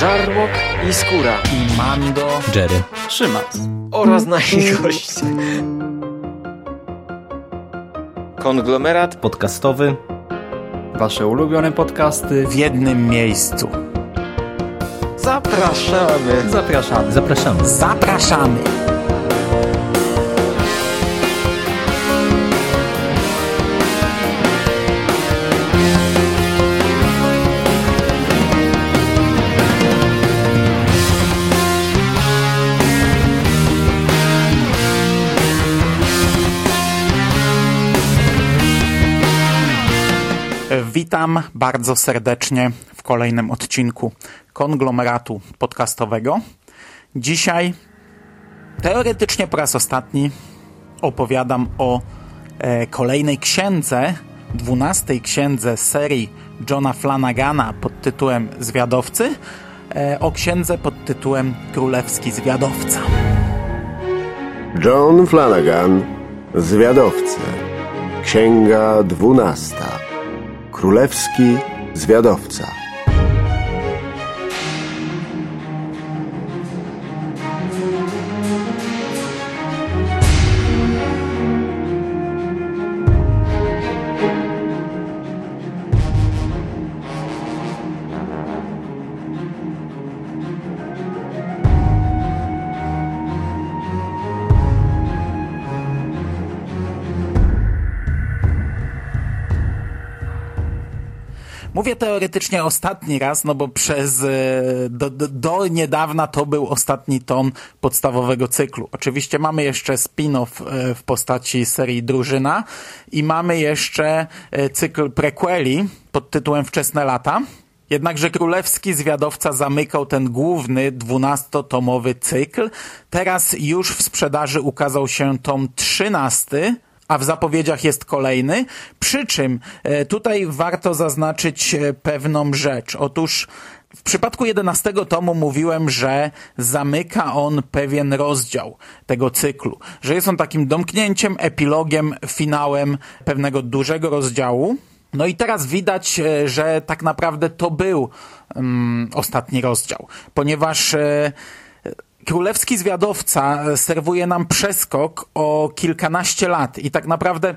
Żarłok i Skóra i Mando, Jerry, Szymas oraz nasi goście. Konglomerat podcastowy. Wasze ulubione podcasty w jednym miejscu. Zapraszamy. Zapraszamy. Zapraszamy. Zapraszamy. Witam bardzo serdecznie w kolejnym odcinku konglomeratu podcastowego. Dzisiaj teoretycznie po raz ostatni opowiadam o e, kolejnej księdze, dwunastej księdze serii Johna Flanagana pod tytułem Zwiadowcy, e, o księdze pod tytułem Królewski Zwiadowca. John Flanagan, Zwiadowcy, Księga dwunasta. Królewski Zwiadowca. Mówię teoretycznie ostatni raz, no bo przez e, do, do, do, niedawna to był ostatni ton podstawowego cyklu. Oczywiście mamy jeszcze spin-off e, w postaci serii Drużyna i mamy jeszcze e, cykl prequeli pod tytułem Wczesne lata. Jednakże królewski zwiadowca zamykał ten główny dwunastotomowy cykl. Teraz już w sprzedaży ukazał się tom trzynasty, a w zapowiedziach jest kolejny. Przy czym e, tutaj warto zaznaczyć e, pewną rzecz. Otóż w przypadku jedenastego tomu mówiłem, że zamyka on pewien rozdział tego cyklu, że jest on takim domknięciem, epilogiem, finałem pewnego dużego rozdziału. No i teraz widać, e, że tak naprawdę to był um, ostatni rozdział, ponieważ e, Królewski zwiadowca serwuje nam przeskok o kilkanaście lat i tak naprawdę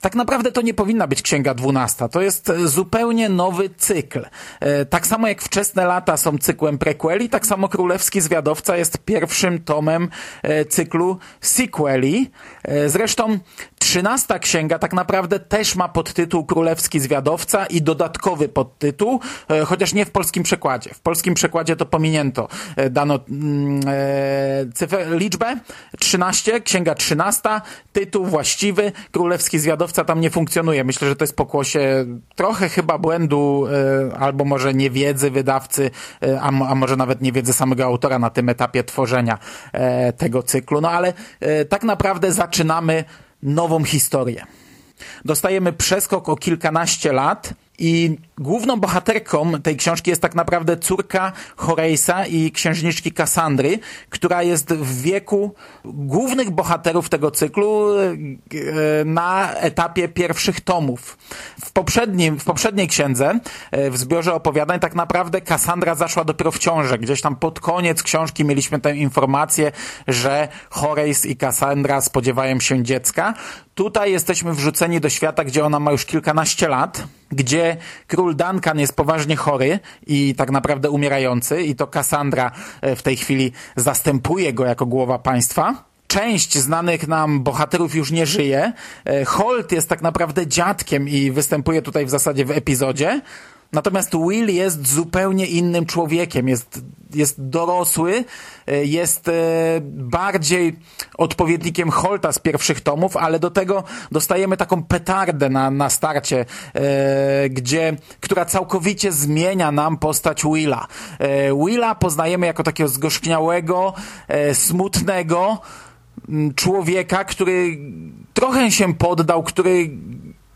tak naprawdę to nie powinna być Księga Dwunasta. To jest zupełnie nowy cykl. E, tak samo jak wczesne lata są cyklem prequeli, tak samo Królewski Zwiadowca jest pierwszym tomem e, cyklu sequeli. E, zresztą trzynasta księga tak naprawdę też ma podtytuł Królewski Zwiadowca i dodatkowy podtytuł, chociaż nie w polskim przekładzie. W polskim przekładzie to pominięto. Dano mm, cyfrę, liczbę 13, księga trzynasta, tytuł właściwy, Królewski Zwiadowca tam nie funkcjonuje. Myślę, że to jest pokłosie trochę chyba błędu e, albo może niewiedzy wydawcy, e, a, a może nawet niewiedzy samego autora na tym etapie tworzenia e, tego cyklu. No ale tak naprawdę zaczynamy nową historię. Dostajemy przeskok o kilkanaście lat i główną bohaterką tej książki jest tak naprawdę córka Horace'a i księżniczki Kassandry, która jest w wieku głównych bohaterów tego cyklu e, na etapie pierwszych tomów. W, poprzednim, w poprzedniej księdze, e, w zbiorze opowiadań, tak naprawdę Kassandra zaszła dopiero w ciążę. Gdzieś tam pod koniec książki mieliśmy tę informację, że Horace i Cassandra spodziewają się dziecka. Tutaj jesteśmy wrzuceni do świata, gdzie ona ma już kilkanaście lat, gdzie król Duncan jest poważnie chory i tak naprawdę umierający i to Cassandra e, w tej chwili zastępuje go jako głowa państwa. Część znanych nam bohaterów już nie żyje. E, Holt jest tak naprawdę dziadkiem i występuje tutaj w zasadzie w epizodzie. Natomiast Will jest zupełnie innym człowiekiem, jest, jest dorosły, e, jest e, bardziej odpowiednikiem Holta z pierwszych tomów, ale do tego dostajemy taką petardę na, na starcie, e, gdzie, która całkowicie zmienia nam postać Willa. Willa poznajemy jako takiego zgorzkniałego, smutnego człowieka, który trochę się poddał, który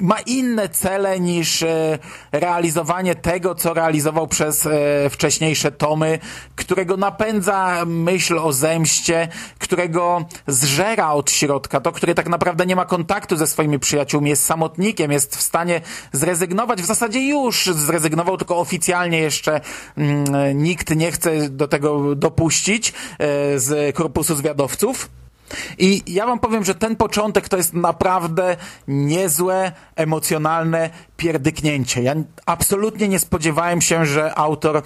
ma inne cele niż e, realizowanie tego, co realizował przez e, wcześniejsze tomy, którego napędza myśl o zemście, którego zżera od środka, to, który tak naprawdę nie ma kontaktu ze swoimi przyjaciółmi, jest samotnikiem, jest w stanie zrezygnować, w zasadzie już zrezygnował, tylko oficjalnie jeszcze mm, nikt nie chce do tego dopuścić e, z korpusu zwiadowców. I ja wam powiem, że ten początek to jest naprawdę niezłe, emocjonalne pierdyknięcie. Ja absolutnie nie spodziewałem się, że autor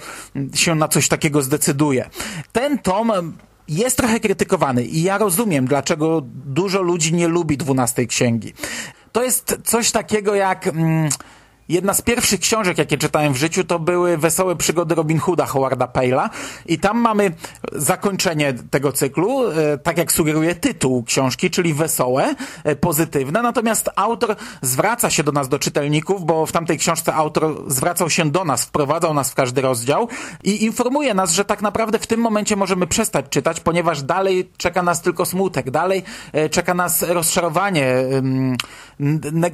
się na coś takiego zdecyduje. Ten tom jest trochę krytykowany i ja rozumiem, dlaczego dużo ludzi nie lubi dwunastej księgi. To jest coś takiego jak... Mm, Jedna z pierwszych książek, jakie czytałem w życiu, to były Wesołe przygody Robin Hooda Howarda Pale'a i tam mamy zakończenie tego cyklu, e, tak jak sugeruje tytuł książki, czyli wesołe, e, pozytywne, natomiast autor zwraca się do nas, do czytelników, bo w tamtej książce autor zwracał się do nas, wprowadzał nas w każdy rozdział i informuje nas, że tak naprawdę w tym momencie możemy przestać czytać, ponieważ dalej czeka nas tylko smutek, dalej e, czeka nas rozczarowanie,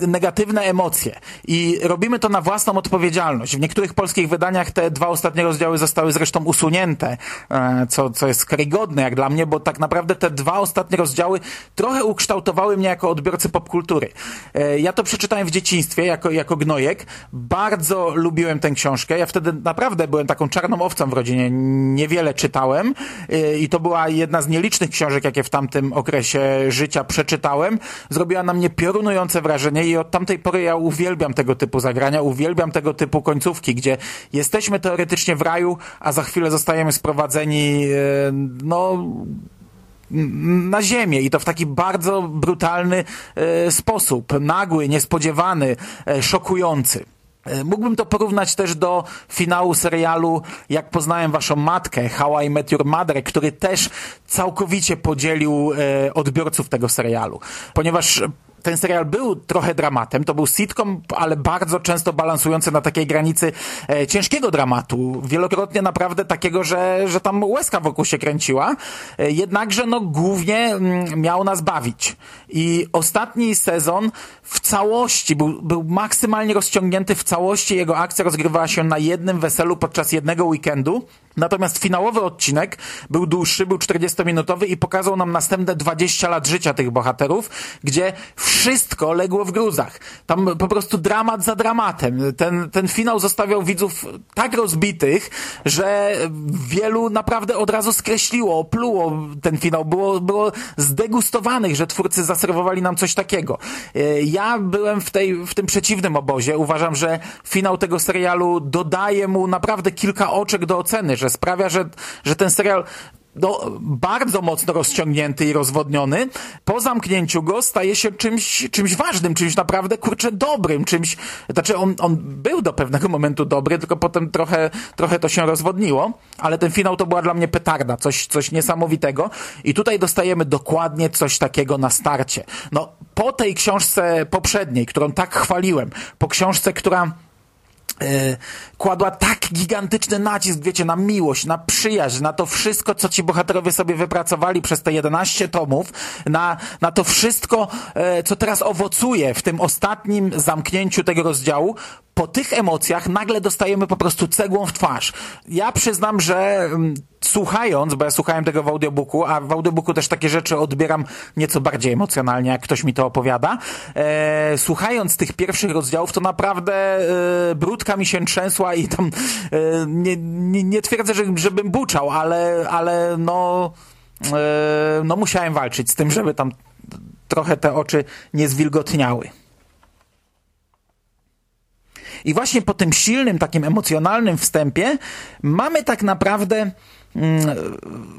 negatywne emocje. I robimy to na własną odpowiedzialność. W niektórych polskich wydaniach te dwa ostatnie rozdziały zostały zresztą usunięte, e, co, co jest karygodne jak dla mnie, bo tak naprawdę te dwa ostatnie rozdziały trochę ukształtowały mnie jako odbiorcy popkultury. E, ja to przeczytałem w dzieciństwie jako, jako gnojek. Bardzo lubiłem tę książkę. Ja wtedy naprawdę byłem taką czarną owcą w rodzinie. Niewiele czytałem e, i to była jedna z nielicznych książek, jakie w tamtym okresie życia przeczytałem. Zrobiła na mnie piorunujące wrażenie i od tamtej pory ja uwielbiam tego typu zagrania. Uwielbiam tego typu końcówki, gdzie jesteśmy teoretycznie w raju, a za chwilę zostajemy sprowadzeni, e, no, na ziemię i to w taki bardzo brutalny e, sposób. Nagły, niespodziewany, e, szokujący. Mógłbym to porównać też do finału serialu Jak poznałem waszą matkę, How I Met Your Mother, który też całkowicie podzielił odbiorców tego serialu. Ponieważ ten serial był trochę dramatem, to był sitcom, ale bardzo często balansujący na takiej granicy e, ciężkiego dramatu. Wielokrotnie naprawdę takiego, że, że tam łezka wokół się kręciła. E, jednakże no głównie m, mm, miał nas bawić. I ostatni sezon w całości był, był maksymalnie rozciągnięty, w całości jego akcja rozgrywała się na jednym weselu podczas jednego weekendu. Natomiast finałowy odcinek był dłuższy, był 40-minutowy i pokazał nam następne 20 lat życia tych bohaterów, gdzie wszystko legło w gruzach. Tam po prostu dramat za dramatem. Ten, ten finał zostawiał widzów tak rozbitych, że wielu naprawdę od razu skreśliło, opluło ten finał. Było, było zdegustowanych, że twórcy zaserwowali nam coś takiego. E, ja byłem w, tej, w tym przeciwnym obozie. Uważam, że finał tego serialu dodaje mu naprawdę kilka oczek do oceny, że sprawia, że, że ten serial no, bardzo mocno rozciągnięty i rozwodniony, po zamknięciu go staje się czymś, czymś ważnym, czymś naprawdę, kurczę, dobrym, czymś, znaczy on, on był do pewnego momentu dobry, tylko potem trochę, trochę to się rozwodniło, ale ten finał to była dla mnie petarda, coś, coś niesamowitego i tutaj dostajemy dokładnie coś takiego na starcie. No, po tej książce poprzedniej, którą tak chwaliłem, po książce, która kładła tak gigantyczny nacisk, wiecie, na miłość, na przyjaźń, na to wszystko, co ci bohaterowie sobie wypracowali przez te 11 tomów, na, na to wszystko, e, co teraz owocuje w tym ostatnim zamknięciu tego rozdziału, po tych emocjach nagle dostajemy po prostu cegłą w twarz. Ja przyznam, że mm, słuchając, bo ja słuchałem tego w audiobooku, a w audiobooku też takie rzeczy odbieram nieco bardziej emocjonalnie, jak ktoś mi to opowiada. E, słuchając tych pierwszych rozdziałów, to naprawdę e, brudka mi się trzęsła i tam e, nie, nie, nie twierdzę, że, żebym buczał, ale, ale no, e, no musiałem walczyć z tym, żeby tam trochę te oczy nie zwilgotniały. I właśnie po tym silnym, takim emocjonalnym wstępie mamy tak naprawdę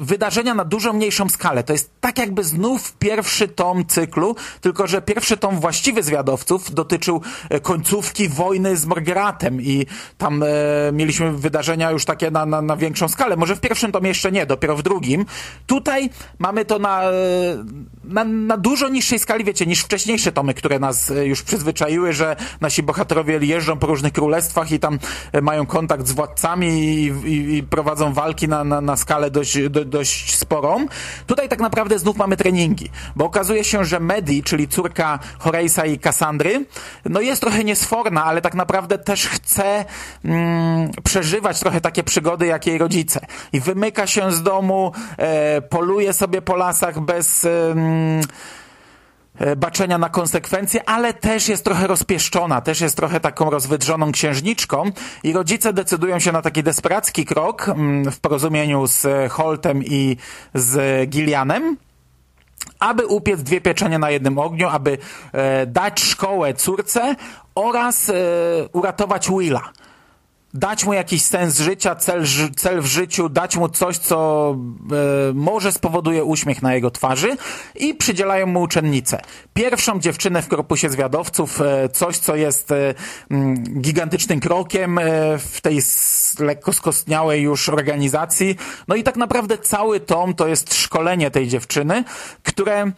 wydarzenia na dużo mniejszą skalę. To jest tak jakby znów pierwszy tom cyklu, tylko że pierwszy tom właściwy zwiadowców dotyczył e, końcówki wojny z Morgeratem i tam e, mieliśmy wydarzenia już takie na, na, na większą skalę. Może w pierwszym tomie jeszcze nie, dopiero w drugim. Tutaj mamy to na, e, na, na dużo niższej skali, wiecie, niż wcześniejsze tomy, które nas e, już przyzwyczaiły, że nasi bohaterowie jeżdżą po różnych królestwach i tam mają kontakt z władcami i, i, i prowadzą walki na, na na skalę dość, do, dość sporą. Tutaj tak naprawdę znów mamy treningi, bo okazuje się, że Medi, czyli córka Horeisa i Cassandry, no jest trochę niesforna, ale tak naprawdę też chce mm, przeżywać trochę takie przygody jak jej rodzice. I wymyka się z domu, e, poluje sobie po lasach bez... E, baczenia na konsekwencje, ale też jest trochę rozpieszczona, też jest trochę taką rozwydrzoną księżniczką i rodzice decydują się na taki desperacki krok mm, w porozumieniu z Holtem i z Gillianem, aby upiec dwie pieczenie na jednym ogniu, aby e, dać szkołę córce oraz e, uratować Willa dać mu jakiś sens życia, cel, cel w życiu, dać mu coś, co e, może spowoduje uśmiech na jego twarzy i przydzielają mu uczennicę. Pierwszą dziewczynę w korpusie zwiadowców, e, coś, co jest e, gigantycznym krokiem e, w tej lekko skostniałej już organizacji. No i tak naprawdę cały tom to jest szkolenie tej dziewczyny, które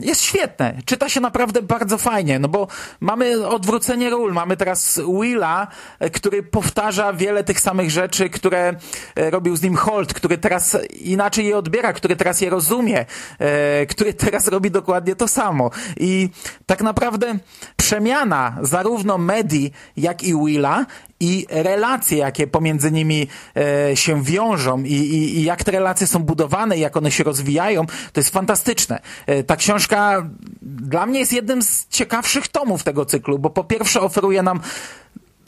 jest świetne. Czyta się naprawdę bardzo fajnie, no bo mamy odwrócenie ról. Mamy teraz Willa, e, który powtarza wiele tych samych rzeczy, które e, robił z nim Holt, który teraz inaczej je odbiera, który teraz je rozumie, e, który teraz robi dokładnie to samo. I tak naprawdę przemiana zarówno Medi, jak i Willa i relacje, jakie pomiędzy nimi e, się wiążą i, i, i, jak te relacje są budowane, jak one się rozwijają, to jest fantastyczne. E, ta książka dla mnie jest jednym z ciekawszych tomów tego cyklu, bo po pierwsze oferuje nam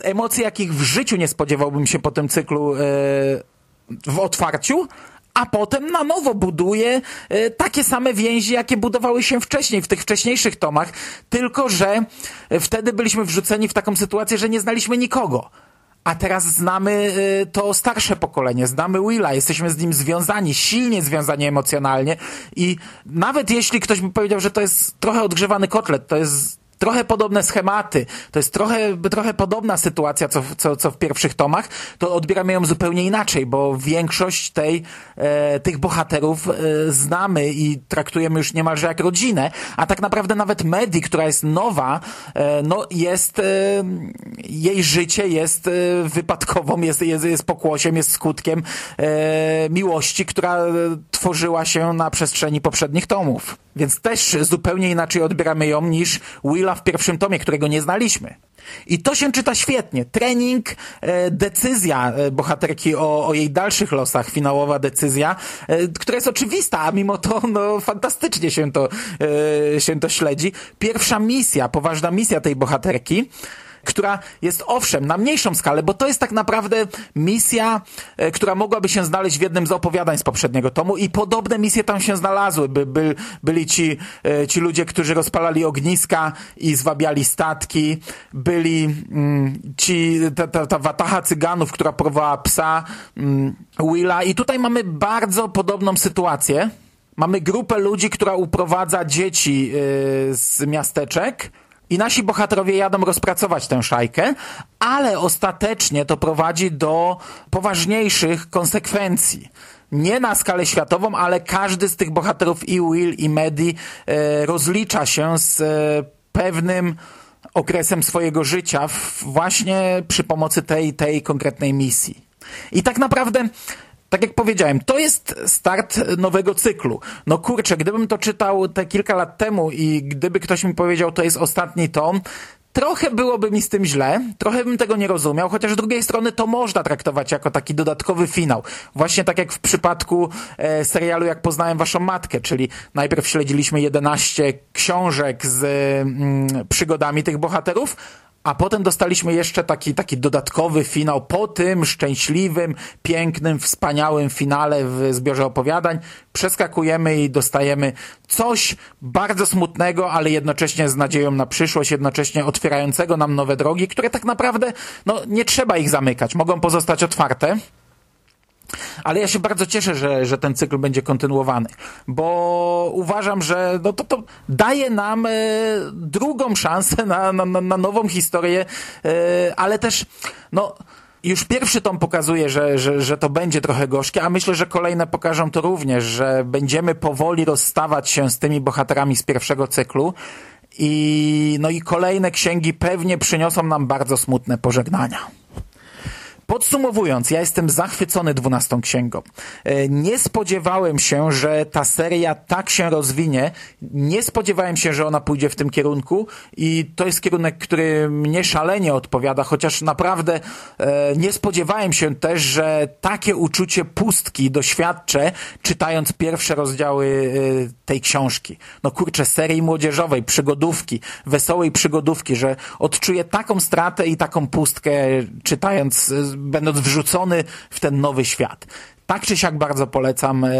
emocje, jakich w życiu nie spodziewałbym się po tym cyklu e, w otwarciu, a potem na nowo buduje e, takie same więzi, jakie budowały się wcześniej, w tych wcześniejszych tomach, tylko że e, wtedy byliśmy wrzuceni w taką sytuację, że nie znaliśmy nikogo. A teraz znamy e, to starsze pokolenie, znamy Willa, jesteśmy z nim związani, silnie związani emocjonalnie i nawet jeśli ktoś by powiedział, że to jest trochę odgrzewany kotlet, to jest trochę podobne schematy, to jest trochę, trochę podobna sytuacja, co, co, co w pierwszych tomach, to odbieramy ją zupełnie inaczej, bo większość tej, e, tych bohaterów e, znamy i traktujemy już niemalże jak rodzinę, a tak naprawdę nawet Medi, która jest nowa, e, no jest, e, jej życie jest e, wypadkową, jest, jest, jest pokłosiem, jest skutkiem e, miłości, która tworzyła się na przestrzeni poprzednich tomów. Więc też zupełnie inaczej odbieramy ją niż W pierwszym tomie, którego nie znaliśmy. I to się czyta świetnie. Trening, e, decyzja e, bohaterki o, o, jej dalszych losach, finałowa decyzja, e, która jest oczywista, a mimo to no, fantastycznie się to, się to śledzi. Pierwsza misja, poważna misja tej bohaterki, która jest owszem na mniejszą skalę, bo to jest tak naprawdę misja, e, która mogłaby się znaleźć w jednym z opowiadań z poprzedniego tomu i podobne misje tam się znalazły. By, by, byli ci, e, ci ludzie, którzy rozpalali ogniska i zwabiali statki, byli mm, ci, ta, ta, ta watacha cyganów, która porwała psa mm, Willa i tutaj mamy bardzo podobną sytuację. Mamy grupę ludzi, która uprowadza dzieci yy, z miasteczek, i nasi bohaterowie jadą rozpracować tę szajkę, ale ostatecznie to prowadzi do poważniejszych konsekwencji nie na skalę światową, ale każdy z tych bohaterów i Will i Medi e, rozlicza się z e, pewnym okresem swojego życia właśnie przy pomocy tej, tej konkretnej misji. I tak naprawdę tak jak powiedziałem, to jest start nowego cyklu. No kurczę, gdybym to czytał te kilka lat temu i gdyby ktoś mi powiedział, to jest ostatni tom, trochę byłoby mi z tym źle, trochę bym tego nie rozumiał, chociaż z drugiej strony to można traktować jako taki dodatkowy finał. Właśnie tak jak w przypadku e, serialu Jak poznałem waszą matkę, czyli najpierw śledziliśmy 11 książek z mm, przygodami tych bohaterów, a potem dostaliśmy jeszcze taki, taki dodatkowy finał po tym szczęśliwym, pięknym, wspaniałym finale w zbiorze opowiadań. Przeskakujemy i dostajemy coś bardzo smutnego, ale jednocześnie z nadzieją na przyszłość, jednocześnie otwierającego nam nowe drogi, które tak naprawdę, no, nie trzeba ich zamykać, mogą pozostać otwarte. Ale ja się bardzo cieszę, że, że ten cykl będzie kontynuowany, bo uważam, że no to, to daje nam e, drugą szansę na, na, na nową historię, e, ale też no już pierwszy tom pokazuje, że, że, że to będzie trochę gorzkie, a myślę, że kolejne pokażą to również, że będziemy powoli rozstawać się z tymi bohaterami z pierwszego cyklu i, no i kolejne księgi pewnie przyniosą nam bardzo smutne pożegnania. Podsumowując, ja jestem zachwycony dwunastą księgą. E, Nie spodziewałem się, że ta seria tak się rozwinie. Nie spodziewałem się, że ona pójdzie w tym kierunku i to jest kierunek, który mnie szalenie odpowiada, chociaż naprawdę e, nie spodziewałem się też, że takie uczucie pustki doświadczę, czytając pierwsze rozdziały e, tej książki. No kurczę, serii młodzieżowej, przygodówki, wesołej przygodówki, że odczuję taką stratę i taką pustkę, czytając, będąc wrzucony w ten nowy świat. Tak czy siak bardzo polecam, e,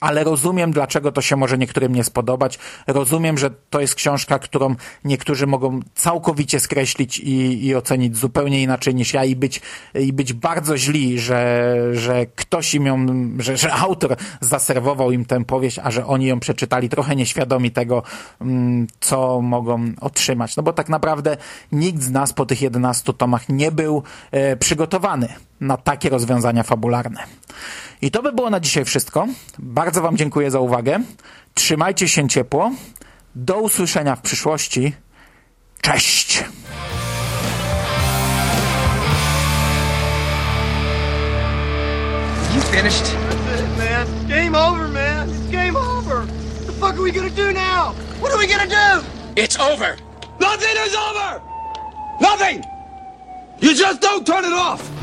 ale rozumiem, dlaczego to się może niektórym nie spodobać. Rozumiem, że to jest książka, którą niektórzy mogą całkowicie skreślić i, i ocenić zupełnie inaczej niż ja i być, i być bardzo źli, że, że ktoś im ją, że, że autor zaserwował im tę powieść, a że oni ją przeczytali trochę nieświadomi tego, mm, co mogą otrzymać. No bo tak naprawdę nikt z nas po tych 11 tomach nie był e, przygotowany na takie rozwiązania fabularne. I to by było na dzisiaj wszystko. Bardzo Wam dziękuję za uwagę. Trzymajcie się ciepło. Do usłyszenia w przyszłości. Cześć! You finished? That's it, man. It's game over, man. It's game over. What the fuck are we gonna do now? What are we gonna do? It's over. Nothing is over! Nothing! You just don't turn it off!